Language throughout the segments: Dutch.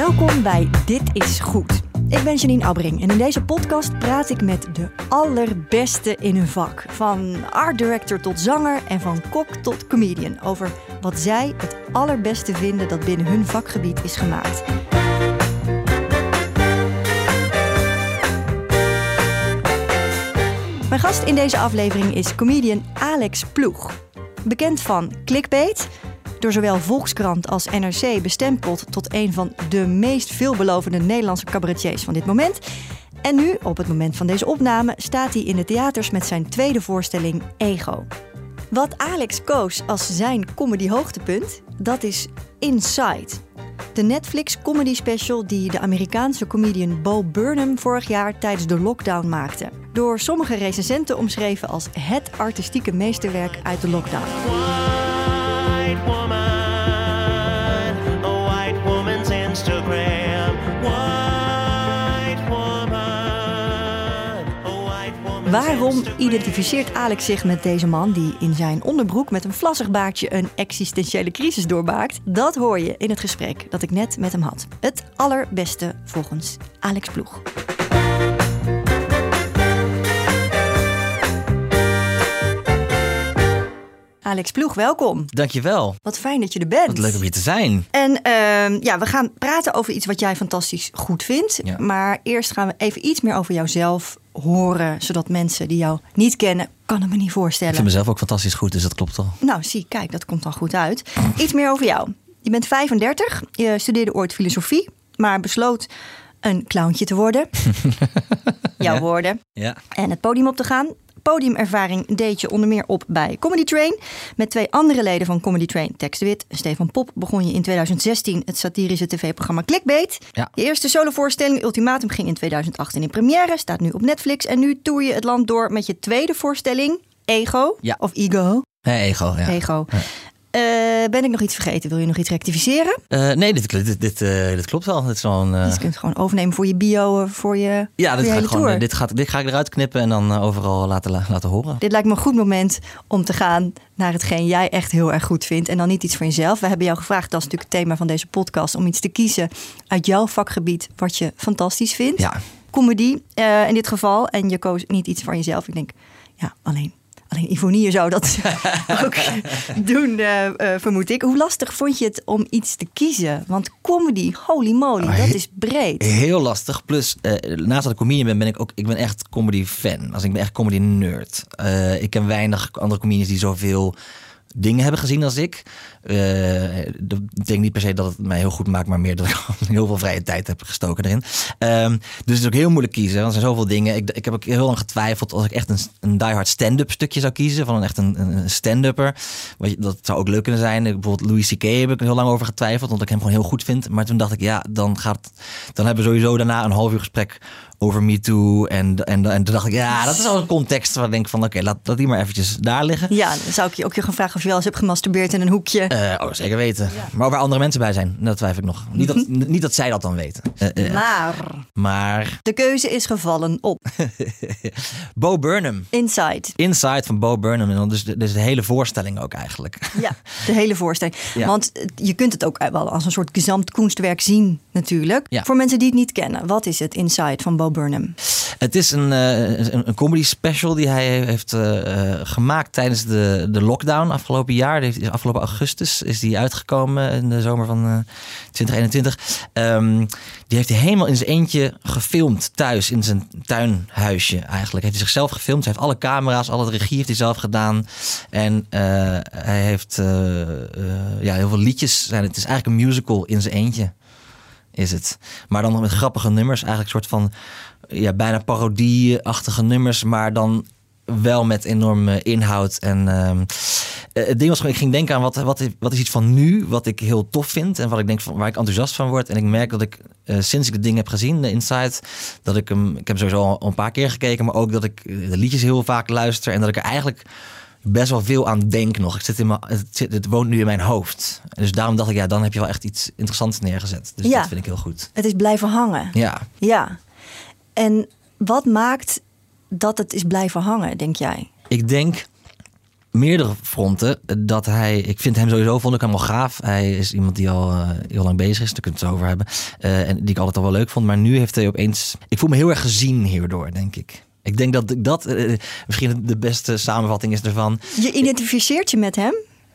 Welkom bij Dit is Goed. Ik ben Janine Abbring en in deze podcast praat ik met de allerbeste in hun vak. Van art director tot zanger en van kok tot comedian. Over wat zij het allerbeste vinden dat binnen hun vakgebied is gemaakt. Mijn gast in deze aflevering is comedian Alex Ploeg. Bekend van Clickbait, door zowel Volkskrant als NRC bestempeld tot een van de meest veelbelovende Nederlandse cabaretiers van dit moment. En nu, op het moment van deze opname, staat hij in de theaters met zijn tweede voorstelling Ego. Wat Alex koos als zijn comedy hoogtepunt, dat is Inside. De Netflix comedy special die de Amerikaanse comedian Bo Burnham vorig jaar tijdens de lockdown maakte. Door sommige recensenten omschreven als het artistieke meesterwerk uit de lockdown. Waarom identificeert Alex zich met deze man die in zijn onderbroek met een vlassig baardje een existentiële crisis doormaakt? Dat hoor je in het gesprek dat ik net met hem had. Het allerbeste volgens Alex Ploeg. Alex Ploeg, welkom. Dankjewel. Wat fijn dat je er bent. Wat leuk om hier te zijn. En ehm, ja, we gaan praten over iets wat jij fantastisch goed vindt. Ja. Maar eerst gaan we even iets meer over jouzelf horen. Zodat mensen die jou niet kennen, kan het me niet Ik voorstellen. vind mezelf ook fantastisch goed, dus dat klopt al. Nou, zie, kijk, dat komt al goed uit. Iets meer over jou. Je bent 35, je studeerde ooit filosofie, maar besloot een clowntje te worden. Jouw Ja. woorden. Ja. En het podium op te gaan. Podiumervaring deed je onder meer op bij Comedy Train. Met twee andere leden van Comedy Train, Tex de Wit en Stefan Pop, begon je in 2016 het satirische tv-programma Clickbait. Ja. Je eerste solovoorstelling Ultimatum ging in 2018 in première, staat nu op Netflix. En nu toer je het land door met je tweede voorstelling, Ego. Ja. Of Ego. Hey, ego, ja. Ego. Eh, ben ik nog iets vergeten? Wil je nog iets rectificeren? Eh, nee, dit, dit, dit, eh, dit klopt wel. Dit is eh, Dus je kunt het gewoon overnemen voor je bio, voor je, ja, voor dit, je ga ik gewoon, dit, gaat, dit ga ik eruit knippen en dan overal laten, la- laten horen. Dit lijkt me een goed moment om te gaan naar hetgeen jij echt heel erg goed vindt. En dan niet iets voor jezelf. We hebben jou gevraagd, dat is natuurlijk het thema van deze podcast, om iets te kiezen uit jouw vakgebied wat je fantastisch vindt. Ja. Comedy in dit geval. En je koos niet iets van jezelf. Ik denk, ja, alleen. Alleen Ivonie zou dat ook doen, eh, eh, vermoed ik. Hoe lastig vond je het om iets te kiezen? Want comedy, holy moly, Ah, dat is breed. Heel lastig. Plus, eh, naast dat ik comedian ben, ben ik ook ik ben echt comedy fan. Als ik ben echt comedy nerd. Eh, ik ken weinig andere comedians die zoveel dingen hebben gezien als ik. Eh, dat betekent niet per se dat het mij heel goed maakt, maar meer dat ik heel veel vrije tijd heb gestoken erin. Ehm, dus het is ook heel moeilijk kiezen, want er zijn zoveel dingen. Ik, ik heb ook heel lang getwijfeld als ik echt een, een diehard stand-up stukje zou kiezen, van een echt een, stand-upper. Dat zou ook leuk kunnen zijn. Bijvoorbeeld Louis C.K. heb ik heel lang over getwijfeld, omdat ik hem gewoon heel goed vind. Maar toen dacht ik, ja, dan gaat, dan hebben we sowieso daarna een half uur gesprek over Me Too. En, en, en toen dacht ik, ja, dat is al een context waar ik denk van, oké, laat, laat die maar eventjes daar liggen. Ja, dan zou ik je ook je gaan vragen of je wel eens hebt gemasturbeerd in een hoekje. Eh, oh, zeker weten. Maar er andere mensen bij zijn, dat twijfel ik nog. Niet dat, niet dat zij dat dan weten. Eh, eh, Maar maar de keuze is gevallen op Bo Burnham. Inside. Inside van Bo Burnham. En dan dus de, dus de hele voorstelling ook eigenlijk. Ja, de hele voorstelling. Ja. Want je kunt het ook wel als een soort gezamtkunstwerk zien natuurlijk. Ja. Voor mensen die het niet kennen, wat is het Inside van Bo Burnham? Het is een, eh, een, een comedy special die hij heeft eh, eh, gemaakt tijdens de, de lockdown afgelopen jaar. Heeft, afgelopen augustus is die uitgekomen in de zomer van eh, 2021. Ehm, die heeft hij helemaal in zijn eentje gefilmd thuis in zijn tuinhuisje eigenlijk. Heeft hij zichzelf gefilmd. Hij heeft alle camera's, alle regie heeft hij zelf gedaan. En hij heeft ja, heel veel liedjes. zijn. Het is eigenlijk een musical in zijn eentje is het. Maar dan met grappige nummers. Eigenlijk een soort van ja, bijna parodie-achtige nummers. Maar dan wel met enorme inhoud. En ehm, eh, het ding was ik ging denken aan wat, wat, wat is iets van nu, wat ik heel tof vind. En wat ik denk van, waar ik enthousiast van word. En ik merk dat ik eh, sinds ik het ding heb gezien, de Inside, dat ik hem, ik heb sowieso al een paar keer gekeken. Maar ook dat ik de liedjes heel vaak luister. En dat ik er eigenlijk best wel veel aan denk nog. Ik zit in mijn, het, zit, het woont nu in mijn hoofd. Dus daarom dacht ik, ja, dan heb je wel echt iets interessants neergezet. Dus Ja. dat vind ik heel goed. Het is blijven hangen. Ja. Ja. En wat maakt dat het is blijven hangen, denk jij? Ik denk meerdere fronten dat hij. Ik vind hem sowieso vond ik hem al gaaf. Hij is iemand die al eh, heel lang bezig is. Daar kunnen we het over hebben. Eh, en die ik altijd al wel leuk vond. Maar nu heeft hij opeens. Ik voel me heel erg gezien hierdoor, denk ik. Ik denk dat dat eh, misschien de beste samenvatting is ervan. Je identificeert je met hem?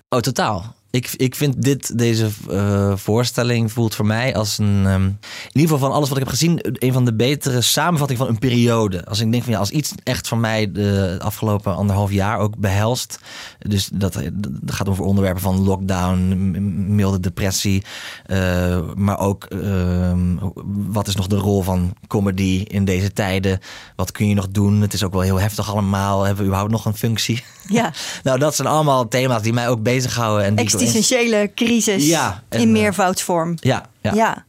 Oh, totaal. Ik, ik vind dit, deze eh, voorstelling voelt voor mij als een. ehm, in ieder geval van alles wat ik heb gezien, een van de betere samenvattingen van een periode. Als ik denk van ja, als iets echt voor mij de afgelopen anderhalf jaar ook behelst. Dus dat, dat gaat over onderwerpen van lockdown, milde depressie. eh, maar ook ehm, wat is nog de rol van comedy in deze tijden? Wat kun je nog doen? Het is ook wel heel heftig allemaal. Hebben we überhaupt nog een functie? Ja. Nou, dat zijn allemaal thema's die mij ook bezighouden. En die Existentiële crisis Ja, en, in eh, meervoudsvorm. Ja, ja. Ja.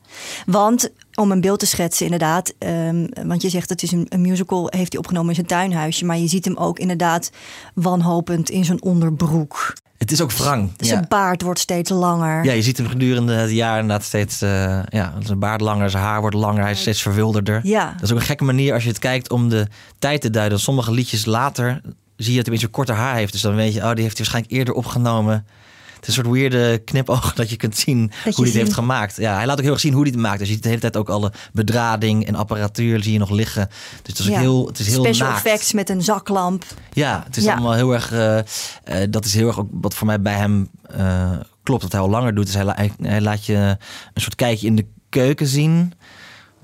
want om een beeld te schetsen inderdaad, ehm, want je zegt het is een, een musical, heeft hij opgenomen in zijn tuinhuisje, maar je ziet hem ook inderdaad wanhopend in zijn onderbroek. Het is ook wrang. Ja. zijn baard wordt steeds langer. ja, je ziet hem gedurende het jaar inderdaad steeds... eh, ja, zijn baard langer, zijn haar wordt langer, hij is steeds verwilderder. Ja. Dat is ook een gekke manier als je het kijkt om de tijd te duiden. Sommige liedjes later zie je dat hij een beetje korter haar heeft. Dus dan weet je, oh, die heeft hij waarschijnlijk eerder opgenomen. Het is een soort weirde knipoog dat je kunt zien hoe hij het heeft gemaakt. Ja, hij laat ook heel erg zien hoe hij het maakt. Dus je ziet de hele tijd ook alle bedrading en apparatuur zie je nog liggen. Dus het is, Ja. heel, het is heel Special naakt. effects met een zaklamp. Ja, het is Ja. allemaal heel erg. eh, eh, dat is heel erg ook wat voor mij bij hem eh, klopt. Dat hij al langer doet. Dus hij, la- hij, hij laat je een soort kijkje in de keuken zien.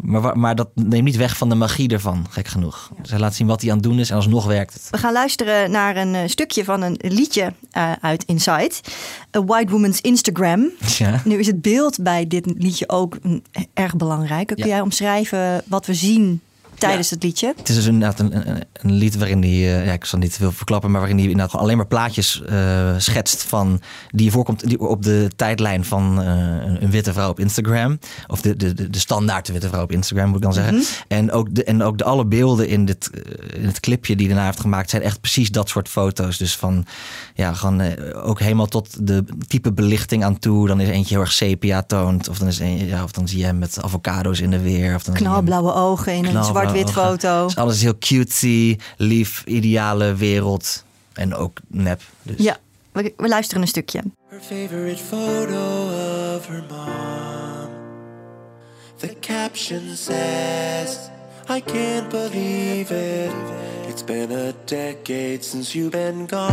Maar, maar dat neemt niet weg van de magie ervan, gek genoeg. Dus hij laat zien wat hij aan het doen is en alsnog werkt het. We gaan luisteren naar een eh, stukje van een liedje eh, uit Inside. A White Woman's Instagram. Ja. Nu is het beeld bij dit liedje ook mm, erg belangrijk. Kun Ja. jij omschrijven wat we zien tijdens het liedje? Het is dus inderdaad een, een, een lied waarin hij, eh, ja, ik zal niet te veel verklappen, maar waarin hij inderdaad gewoon alleen maar plaatjes eh, schetst van die voorkomt die op de tijdlijn van eh, een, witte vrouw op Instagram. Of de, de, de, standaard witte vrouw op Instagram moet ik dan zeggen. En ook de, en ook de alle beelden in, dit, in het clipje die hij daarna heeft gemaakt zijn echt precies dat soort foto's. Dus van, ja, gewoon ook helemaal tot de type belichting aan toe. Dan is eentje heel erg sepia toont. Of dan, is een, ja, of dan zie je hem met avocado's in de weer. Of dan Knalblauwe ogen in een Knalblauwe zwart-wit foto. Dus alles is heel cutesy, lief, ideale wereld. En ook nep. Dus. Ja, we, we luisteren een stukje. Her favorite photo of her mom. The caption says, I can't believe it. It's been a decade since you've been gone.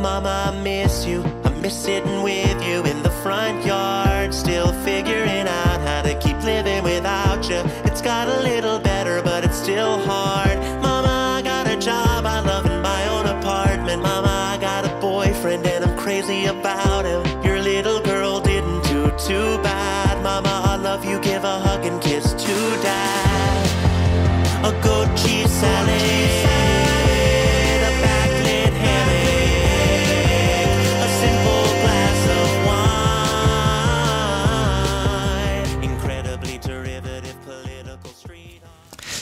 Mama, I miss you. I miss sitting with you crazy about him.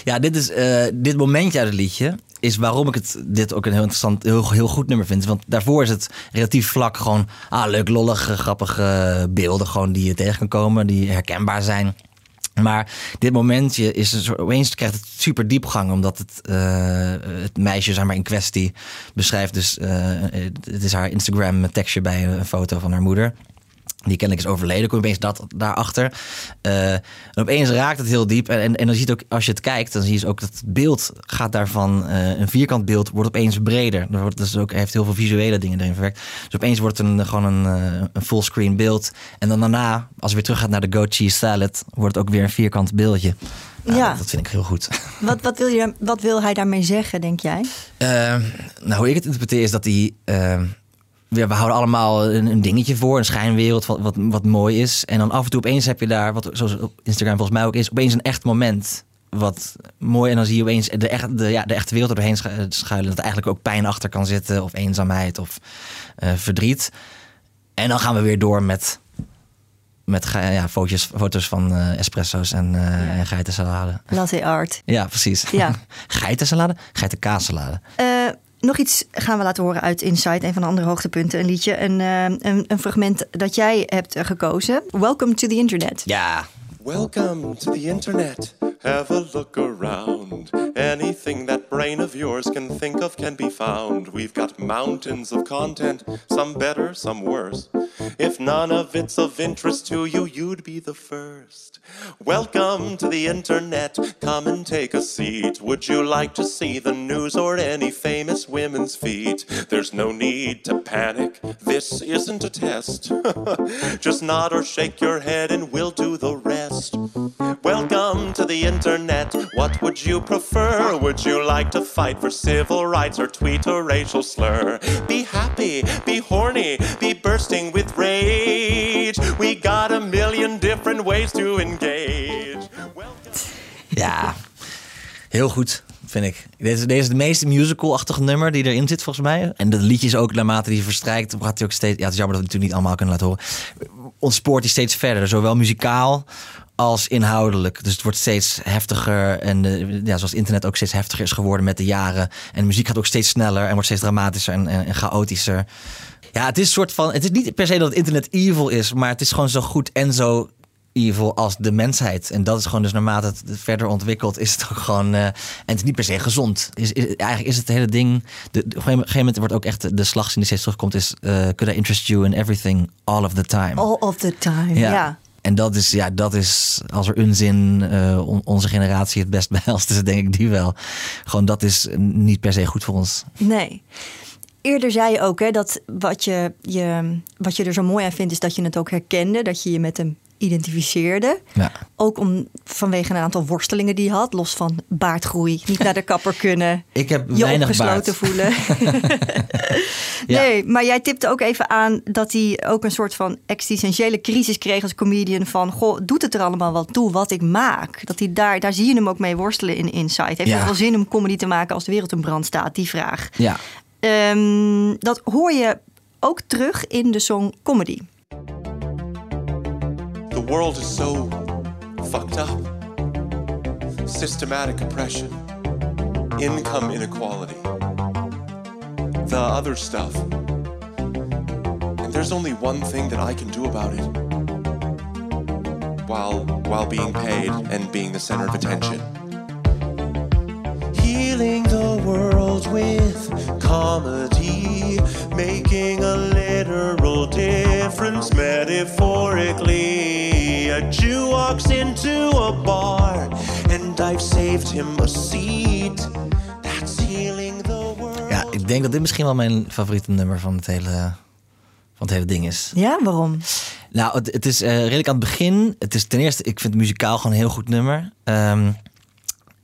Ja, dit, is, eh, dit momentje uit het liedje is waarom ik het, dit ook een heel interessant, heel, heel goed nummer vind. Want daarvoor is het relatief vlak gewoon ah, leuk, lollige, grappige beelden gewoon die je tegen kan komen, die herkenbaar zijn. Maar dit momentje is een soort, opeens krijgt het super diepgang, omdat het, eh, het meisje zeg maar, in kwestie beschrijft. Dus eh, het is haar Instagram tekstje bij een foto van haar moeder. Die kennelijk is overleden, kom je opeens dat daarachter. Eh en opeens raakt het heel diep. En, en, en dan zie je het ook, als je het kijkt, dan zie je dus ook dat het beeld gaat daarvan. eh, een vierkant beeld wordt opeens breder. Er wordt, dus ook, heeft heel veel visuele dingen erin verwerkt. Dus opeens wordt het een, gewoon een, eh, een fullscreen beeld. En dan daarna, als je weer terug gaat naar de goat cheese salad, wordt het ook weer een vierkant beeldje. Nou, Ja. dat, dat vind ik heel goed. Wat, wat, wil je, wat wil hij daarmee zeggen, denk jij? Nou, hoe ik het interpreteer is dat hij. Ja, we houden allemaal een, een dingetje voor, een schijnwereld wat, wat, wat mooi is. En dan af en toe opeens heb je daar, wat zoals op Instagram volgens mij ook is, opeens een echt moment. Wat mooi. En dan zie je opeens de, echt, de, ja, de echte wereld er doorheen schu- schuilen. Dat er eigenlijk ook pijn achter kan zitten, of eenzaamheid of eh, verdriet. En dan gaan we weer door met, met ja, foto's, foto's van eh, espresso's en, eh en geitensalade. Latte art. Ja, precies. Ja. geitensalade? Geitenkaassalade. Eh, nog iets gaan we laten horen uit Inside, een van de andere hoogtepunten. Een liedje, een, eh, een, een fragment dat jij hebt eh, gekozen. Welcome to the Internet. Ja, Welcome to the internet. Have a look around. Anything that brain of yours can think of can be found. We've got mountains of content, some better, some worse. If none of it's of interest to you, you'd be the first. Welcome to the internet. Come and take a seat. Would you like to see the news or any famous women's feet? There's no need to panic. This isn't a test. Just nod or shake your head and we'll do the rest. Welcome to the internet. What would you prefer? Would you like to fight for civil rights or tweet a racial slur? Be happy, be horny, be bursting with rage. We got a million different ways to engage. Ja, heel goed, vind ik. Deze, deze is de meest musical-achtige nummer die erin zit, volgens mij. En de liedjes ook, naarmate die verstrijkt, gaat hij ook steeds... Ja, het is jammer dat we het natuurlijk niet allemaal kunnen laten horen. Ontspoort hij steeds verder, zowel muzikaal als inhoudelijk. Dus het wordt steeds heftiger. En ja, zoals internet ook steeds heftiger is geworden met de jaren. En de muziek gaat ook steeds sneller en wordt steeds dramatischer en, en, en chaotischer. Ja, het is een soort van. Het is niet per se dat het internet evil is, maar het is gewoon zo goed en zo evil als de mensheid. En dat is gewoon dus naarmate het verder ontwikkelt, is het ook gewoon. eh, en het is niet per se gezond. Is, is, eigenlijk is het hele ding. De, de- op een gegeven moment wordt ook echt de slag die steeds terugkomt, is eh could I interest you in everything all of the time. All of the time, ja. En dat is, ja, dat is als er onzin eh, on- onze generatie het best behelst, is het denk ik die wel. Gewoon dat is niet per se goed voor ons. Nee. Eerder zei je ook hè, dat wat je, je, wat je er zo mooi aan vindt, is dat je het ook herkende, dat je je met hem identificeerde. Ja. Ook om, vanwege een aantal worstelingen die had, los van baardgroei, niet naar de kapper kunnen. Ik heb je weinig opgesloten baard. voelen. Ja. Nee, maar jij tipte ook even aan dat hij ook een soort van existentiële crisis kreeg als comedian. Van, goh, doet het er allemaal wel toe wat ik maak? Dat hij daar, daar zie je hem ook mee worstelen in Insight. Heeft Ja. het wel zin om comedy te maken als de wereld in brand staat? Die vraag. Ja. Ehm, dat hoor je ook terug in de song Comedy. World is so fucked up. Systematic oppression, income inequality, the other stuff. And there's only one thing that I can do about it. While while being paid and being the center of attention. Healing the world with comedy, making a literal difference metaphorically. A Jew walks into a bar, and I've saved him a seat. That's healing the world. ja, ik denk dat dit misschien wel mijn favoriete nummer van het hele, van het hele ding is. Ja, waarom? Nou, het, het is eh, redelijk aan het begin. Het is ten eerste, ik vind het muzikaal gewoon een heel goed nummer. Ehm,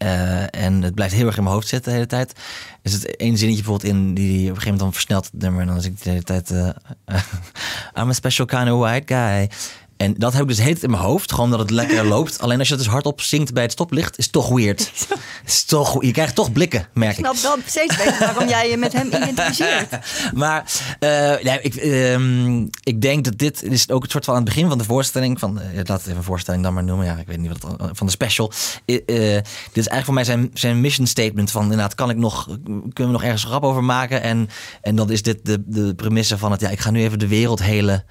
eh, en het blijft heel erg in mijn hoofd zitten de hele tijd. Er zit één zinnetje bijvoorbeeld in die, op een gegeven moment dan versnelt het nummer. En dan is ik de hele tijd... eh, I'm a special kind of white guy. En dat heb ik dus tijd in mijn hoofd. Gewoon dat het lekker loopt. Alleen als je het dus hardop zingt bij het stoplicht, is het toch weird. is toch, je krijgt toch blikken, merk Ik ik. snap wel steeds beter waarom jij je met hem identificeert. Maar eh, nee, ik, ehm, ik denk dat dit is ook het soort van aan het begin van de voorstelling. Van, eh, laat het even een voorstelling dan maar noemen. Ja, ik weet niet wat het, van de special. Eh, eh, dit is eigenlijk voor mij zijn, zijn mission statement van inderdaad, kan ik nog, kunnen we nog ergens grap over maken? En, en dan is dit de, de premisse van het, ja, ik ga nu even de wereld helen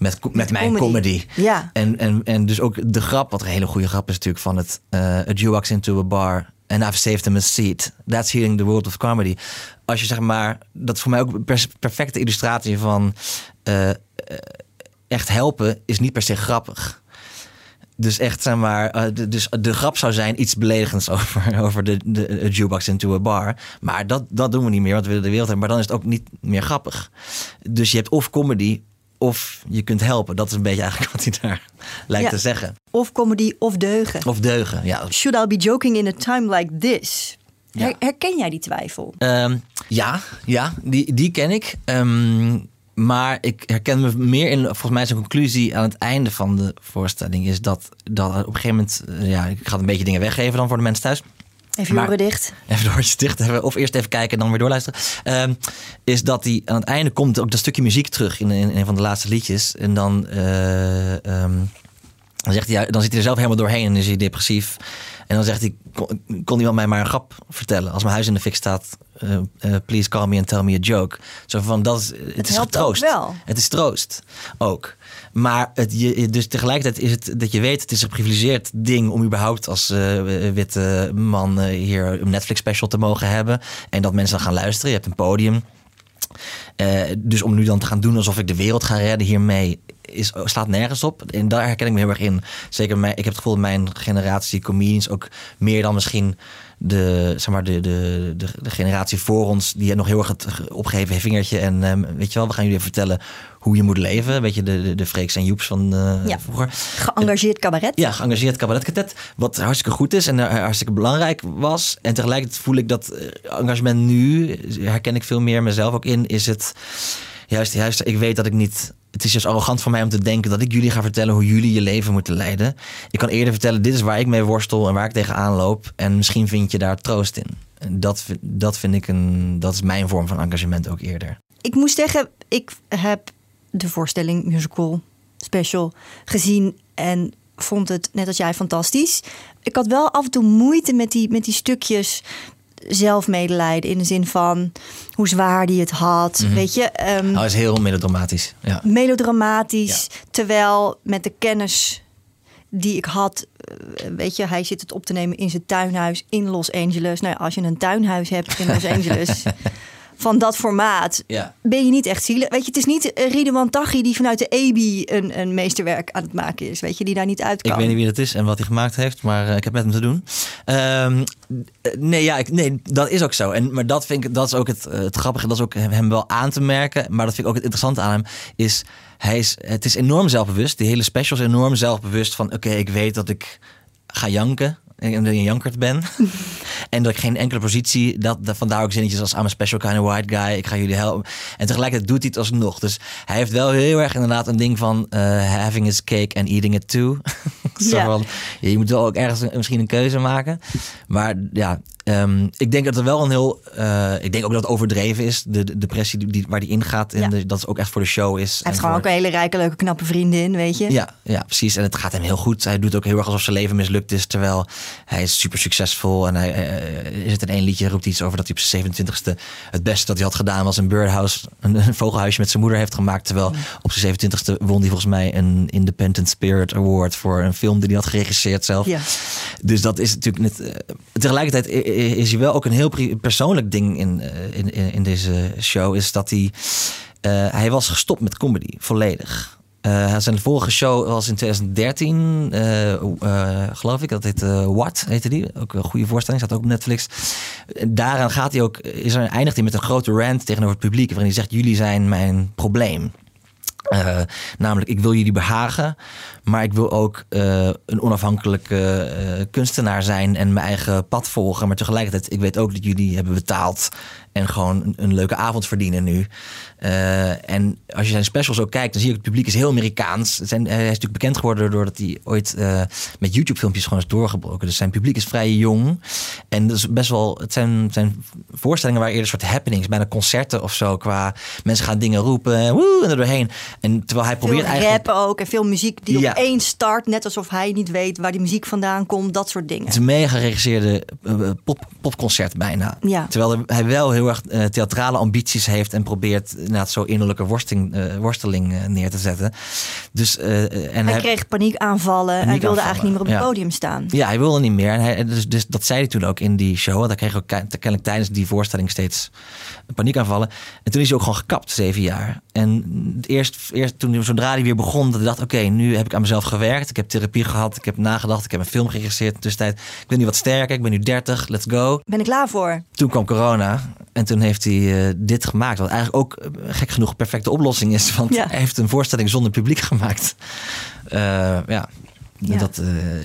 met, met, mijn comedy. comedy. Ja. En, en, en dus ook de grap, wat een hele goede grap is natuurlijk van het eh a Jew walks into a bar and I've saved him a seat. That's healing the world of comedy. Als je zeg maar, dat is voor mij ook een perfecte illustratie van eh, eh, echt helpen is niet per se grappig. Dus echt, zeg maar, eh, de, dus de grap zou zijn iets beledigends over, over de, de, Jew walks into a bar. Maar dat, dat doen we niet meer, want we willen de wereld hebben. Maar dan is het ook niet meer grappig. Dus je hebt of comedy of je kunt helpen. Dat is een beetje eigenlijk wat hij daar lijkt Ja. te zeggen. Of comedy of deugen. Of deugen, ja. Should I be joking in a time like this? Ja. Herken jij die twijfel? Ehm, ja, ja die, die ken ik. Ehm, maar ik herken me meer in, volgens mij zijn conclusie aan het einde van de voorstelling is dat, dat op een gegeven moment, eh, ja, ik ga een beetje dingen weggeven dan voor de mensen thuis. Even je oren dicht. Even de oortjes dicht hebben. Of eerst even kijken en dan weer doorluisteren. Ehm, is dat hij aan het einde komt ook dat stukje muziek terug in, in een van de laatste liedjes. En dan, eh, ehm, Dan, zegt hij, dan zit hij er zelf helemaal doorheen en is hij depressief. En dan zegt hij, kon, kon iemand mij maar een grap vertellen? Als mijn huis in de fik staat, eh, eh, please call me and tell me a joke. Zo van, dat is, het, is helpt ook troost. wel. Het is troost, ook. Maar het, je, dus tegelijkertijd is het dat je weet, het is een geprivilegeerd ding om überhaupt als eh, witte man hier een Netflix special te mogen hebben. En dat mensen dan gaan luisteren. Je hebt een podium. Dus om nu dan te gaan doen alsof ik de wereld ga redden hiermee, is, slaat nergens op. En daar herken ik me heel erg in. Zeker, mijn, ik heb het gevoel dat mijn generatie comedians ook meer dan misschien de, zeg maar de, de, de, de generatie voor ons, die nog heel erg het opgeheven vingertje. En ehm, weet je wel, we gaan jullie vertellen hoe je moet leven. Weet je, de, de, de Freeks en Joeps van eh, Ja. vroeger. Geëngageerd cabaret. Ja, geëngageerd cabaretkatet. Wat hartstikke goed is en eh, hartstikke belangrijk was. En tegelijkertijd voel ik dat eh, engagement nu, herken ik veel meer mezelf ook in, is het juist, juist, ik weet dat ik niet. Het is juist arrogant van mij om te denken dat ik jullie ga vertellen hoe jullie je leven moeten leiden. Ik kan eerder vertellen, dit is waar ik mee worstel en waar ik tegenaan loop. En misschien vind je daar troost in. Dat, dat vind ik een, dat is mijn vorm van engagement ook eerder. Ik moest zeggen, ik heb de voorstelling musical special gezien en vond het net als jij fantastisch. Ik had wel af en toe moeite met die, met die stukjes zelfmedelijden in de zin van hoe zwaar die het had. Weet je, ehm, Nou, is heel melodramatisch. Ja. melodramatisch. Terwijl met de kennis die ik had, eh, weet je, hij zit het op te nemen in zijn tuinhuis in Los Angeles. Nou, als je een tuinhuis hebt in Los Angeles van dat formaat, Ja. ben je niet echt zielig. Weet je, het is niet uh, Ridwan Taghi die vanuit de EBI een, een meesterwerk aan het maken is. Weet je, die daar niet uit kan. Ik weet niet wie dat is en wat hij gemaakt heeft, maar eh, ik heb met hem te doen. Ehm, eh, nee, ja, ik, nee, dat is ook zo. En, maar dat vind ik, dat is ook het, eh, het grappige, dat is ook hem wel aan te merken. Maar dat vind ik ook het interessante aan hem, is hij is, het is enorm zelfbewust. Die hele special is enorm zelfbewust van, oké, ik weet dat ik ga janken. En dat ik een jankert ben. en dat ik geen enkele positie, dat, dat, vandaar ook zinnetjes als I'm a special kind of white guy, ik ga jullie helpen. En tegelijkertijd doet hij het alsnog. Dus hij heeft wel heel erg inderdaad een ding van eh, having his cake and eating it too. Zo Ja. van, je moet wel ook ergens een- misschien een keuze maken. Maar ja, ehm, ik denk dat er wel een heel. eh, ik denk ook dat het overdreven is. De, de depressie die, waar die ingaat. En Ja. de- dat het ook echt voor de show is. Hij heeft gewoon voor- ook een hele rijke, leuke, knappe vriendin, weet je. ja, ja, precies. En het gaat hem heel goed. Hij doet ook heel erg alsof zijn leven mislukt is. Terwijl hij is super succesvol. En hij eh, is het in één liedje roept iets over dat hij op zijn 27ste het beste dat hij had gedaan was een birdhouse, een, een vogelhuisje met zijn moeder heeft gemaakt. Terwijl op zijn 27ste won hij volgens mij een Independent Spirit Award voor een film die hij had geregisseerd zelf. Ja. Dus dat is natuurlijk net. tegelijkertijd is hij wel ook een heel persoonlijk ding in, eh, in, in, in deze show. Is dat hij. eh, hij was gestopt met comedy, volledig. Eh, zijn vorige show was in 2013, eh, eh, geloof ik. Dat heet What, heette die. Ook een goede voorstelling, staat ook op Netflix. Daaraan gaat hij ook, is er, eindigt hij met een grote rant tegenover het publiek. Waarin hij zegt, jullie zijn mijn probleem. Eh, namelijk, ik wil jullie behagen, maar ik wil ook eh, een onafhankelijke eh, kunstenaar zijn en mijn eigen pad volgen. Maar tegelijkertijd, ik weet ook dat jullie hebben betaald en gewoon een, een leuke avond verdienen nu. Eh, en als je zijn specials ook kijkt, dan zie je het publiek is heel Amerikaans. Het Zijn, hij is natuurlijk bekend geworden doordat hij ooit eh, met YouTube-filmpjes gewoon is doorgebroken. Dus zijn publiek is vrij jong. En dat is best wel, het zijn, zijn voorstellingen waar eerder soort happenings, bijna concerten of zo. Qua mensen gaan dingen roepen en woe, en er doorheen. En terwijl hij Veel probeert eigenlijk. rappen ook en veel muziek die Ja. opeens start. Net alsof hij niet weet waar die muziek vandaan komt. Dat soort dingen. Het is een mega geregisseerde eh, pop, popconcert bijna. Ja. Terwijl hij wel heel erg eh, theatrale ambities heeft en probeert inderdaad zo innerlijke worsteling, eh, worsteling eh, neer te zetten. Dus, en Hij kreeg paniekaanvallen. hij wilde eigenlijk niet meer op het ja. podium staan. Ja, hij wilde niet meer. En hij, dus, dus dat zei hij toen ook in die show. Want hij kreeg ook ke- kennelijk tijdens die voorstelling steeds paniekaanvallen. En toen is hij ook gewoon gekapt, zeven jaar. En eerst, eerst toen, zodra hij weer begon, dat hij dacht... oké, nu heb ik aan mezelf gewerkt. Ik heb therapie gehad, ik heb nagedacht. Ik heb een film geregisseerd in de tussentijd. Ik ben nu wat sterker, ik ben nu 30, let's go. Ben ik klaar voor? Toen kwam corona en toen heeft hij eh, dit gemaakt. Wat eigenlijk ook eh, gek genoeg een perfecte oplossing is. Want Ja. hij heeft een voorstelling zonder publiek gemaakt. Eh, ja. Ja. Dat,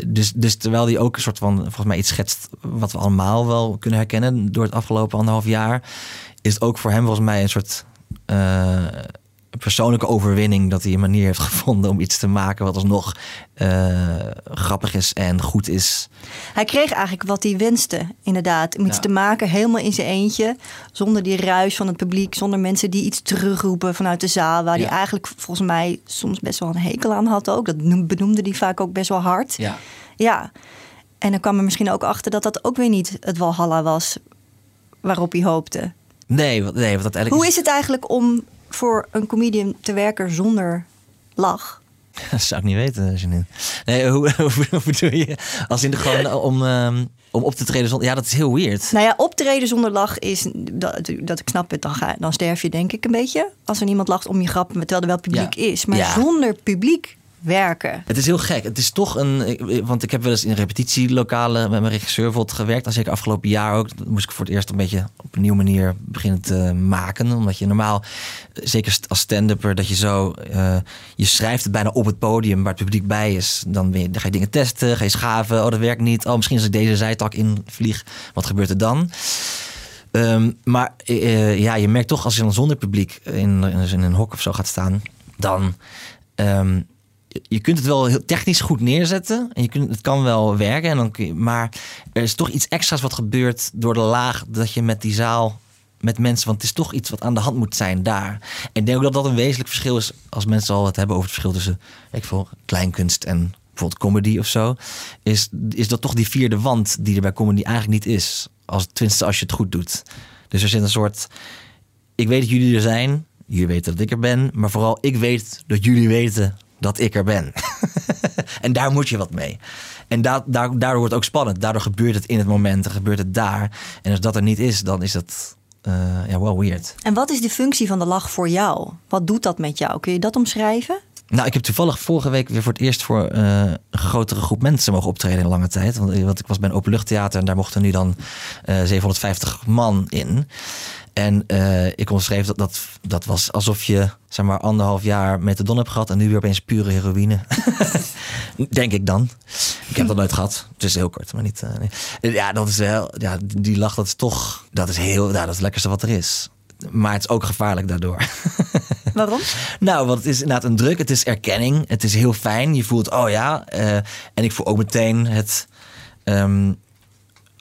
dus, dus terwijl hij ook een soort van, volgens mij iets schetst wat we allemaal wel kunnen herkennen door het afgelopen anderhalf jaar, is het ook voor hem volgens mij een soort persoonlijke overwinning dat hij een manier heeft gevonden om iets te maken wat alsnog eh grappig is en goed is. Hij kreeg eigenlijk wat hij wenste, inderdaad. Om iets Ja. te maken, helemaal in zijn eentje. Zonder die ruis van het publiek. Zonder mensen die iets terugroepen vanuit de zaal. Waar Ja. hij eigenlijk volgens mij soms best wel een hekel aan had ook. Dat noem- benoemde hij vaak ook best wel hard. Ja. Ja. En dan kwam er misschien ook achter dat dat ook weer niet het Walhalla was waarop hij hoopte. Nee, nee, wat dat eigenlijk Hoe is het eigenlijk om voor een comedian te werken zonder lach? Dat zou ik niet weten, Janine. Nee, hoe, hoe, hoe bedoel je? Als in de gewoon om, ehm, om op te treden zonder... Ja, dat is heel weird. Nou ja, optreden zonder lach is, dat, dat ik snap het, dan, ga, dan sterf je denk ik een beetje. Als er niemand lacht om je grap, terwijl er wel publiek Ja. is. Maar Ja. zonder publiek werken. Het is heel gek. Het is toch een. Want ik heb wel eens in repetitielokalen met mijn regisseur gewerkt. En zeker afgelopen jaar ook. Moest ik voor het eerst een beetje op een nieuwe manier beginnen te maken. Omdat je normaal, zeker als stand-upper, dat je zo. eh, je schrijft het bijna op het podium waar het publiek bij is. Dan ga je dingen testen, ga je schaven. Oh, dat werkt niet. Oh, misschien als ik deze zijtak invlieg, wat gebeurt er dan? Ehm, maar eh, ja, je merkt toch als je dan zonder publiek in, in een hok of zo gaat staan, dan. ehm, je- kunt het wel heel technisch goed neerzetten. En je kunt, het kan wel werken. En dan kun je, maar er is toch iets extra's wat gebeurt door de laag dat je met die zaal. Met mensen, want het is toch iets wat aan de hand moet zijn daar. En ik denk ook dat dat een wezenlijk verschil is. Als mensen al het hebben over het verschil tussen ik veel, kleinkunst en bijvoorbeeld comedy of zo. Is, is dat toch die vierde wand die er bij comedy eigenlijk niet is. Als, tenminste, als je het goed doet. Dus er zit een soort. Ik weet dat jullie er zijn. Jullie weten dat ik er ben. Maar vooral ik weet dat jullie weten dat ik er ben. en daar moet je wat mee. En da daar, daardoor wordt het ook spannend. Daardoor gebeurt het in het moment. Dan gebeurt het daar. En als dat er niet is, dan is dat eh, ja, wel weird. En wat is de functie van de lach voor jou? Wat doet dat met jou? Kun je dat omschrijven? Nou, ik heb toevallig vorige week weer voor het eerst voor eh, een grotere groep mensen mogen optreden in lange tijd. Want, want ik was bij een openluchttheater en daar mochten nu dan eh 750 man in. En eh, ik omschreef dat, dat dat was alsof je zeg maar anderhalf jaar methadon hebt gehad en nu weer opeens pure heroïne. Denk ik dan. Ik heb dat nooit gehad. Het is heel kort, maar niet. eh, nee. Ja, dat is wel. Ja, die lach, dat is toch. Dat is heel. Ja, dat is het lekkerste wat er is. Maar het is ook gevaarlijk daardoor. Waarom? Nou, want het is inderdaad een druk. Het is erkenning. Het is heel fijn. Je voelt, oh ja. eh, en ik voel ook meteen het. ehm,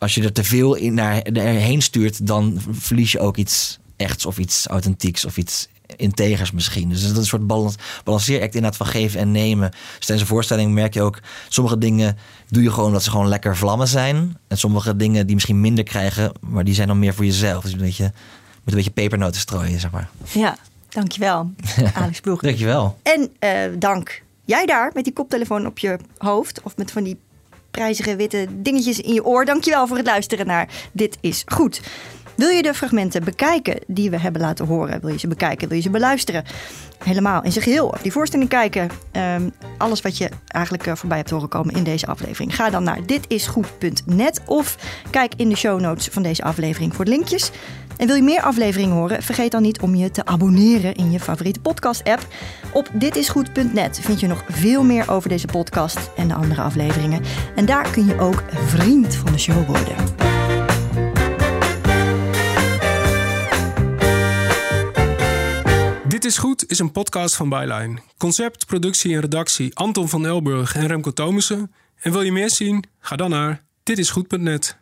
als je er te veel in naar, erheen stuurt, dan verlies je ook iets echts of iets authentieks of iets integers misschien. Dus het is een soort balans, balanceeract inderdaad van geven en nemen. Dus tijdens een voorstelling merk je ook, sommige dingen doe je gewoon dat ze gewoon lekker vlammen zijn. En sommige dingen die misschien minder krijgen, maar die zijn dan meer voor jezelf. Dus een beetje, met een beetje pepernoten strooien, zeg maar. Ja, dankjewel, Alex Ploeg. Dankjewel. En eh, dank jij daar met die koptelefoon op je hoofd of met van die prijzige witte dingetjes in je oor. Dankjewel voor het luisteren naar Dit is Goed. Wil je de fragmenten bekijken die we hebben laten horen? Wil je ze bekijken? Wil je ze beluisteren? Helemaal in zijn geheel. Of die voorstelling kijken. Ehm, alles wat je eigenlijk eh, voorbij hebt horen komen in deze aflevering. Ga dan naar ditisgoed.net of kijk in de show notes van deze aflevering voor de linkjes. En wil je meer afleveringen horen? Vergeet dan niet om je te abonneren in je favoriete podcast-app. Op ditisgoed.net vind je nog veel meer over deze podcast en de andere afleveringen. En daar kun je ook vriend van de show worden. Dit is Goed is een podcast van Byline. Concept, productie en redactie Anton van Elburg en Remco Thomussen. En wil je meer zien? Ga dan naar ditisgoed.net.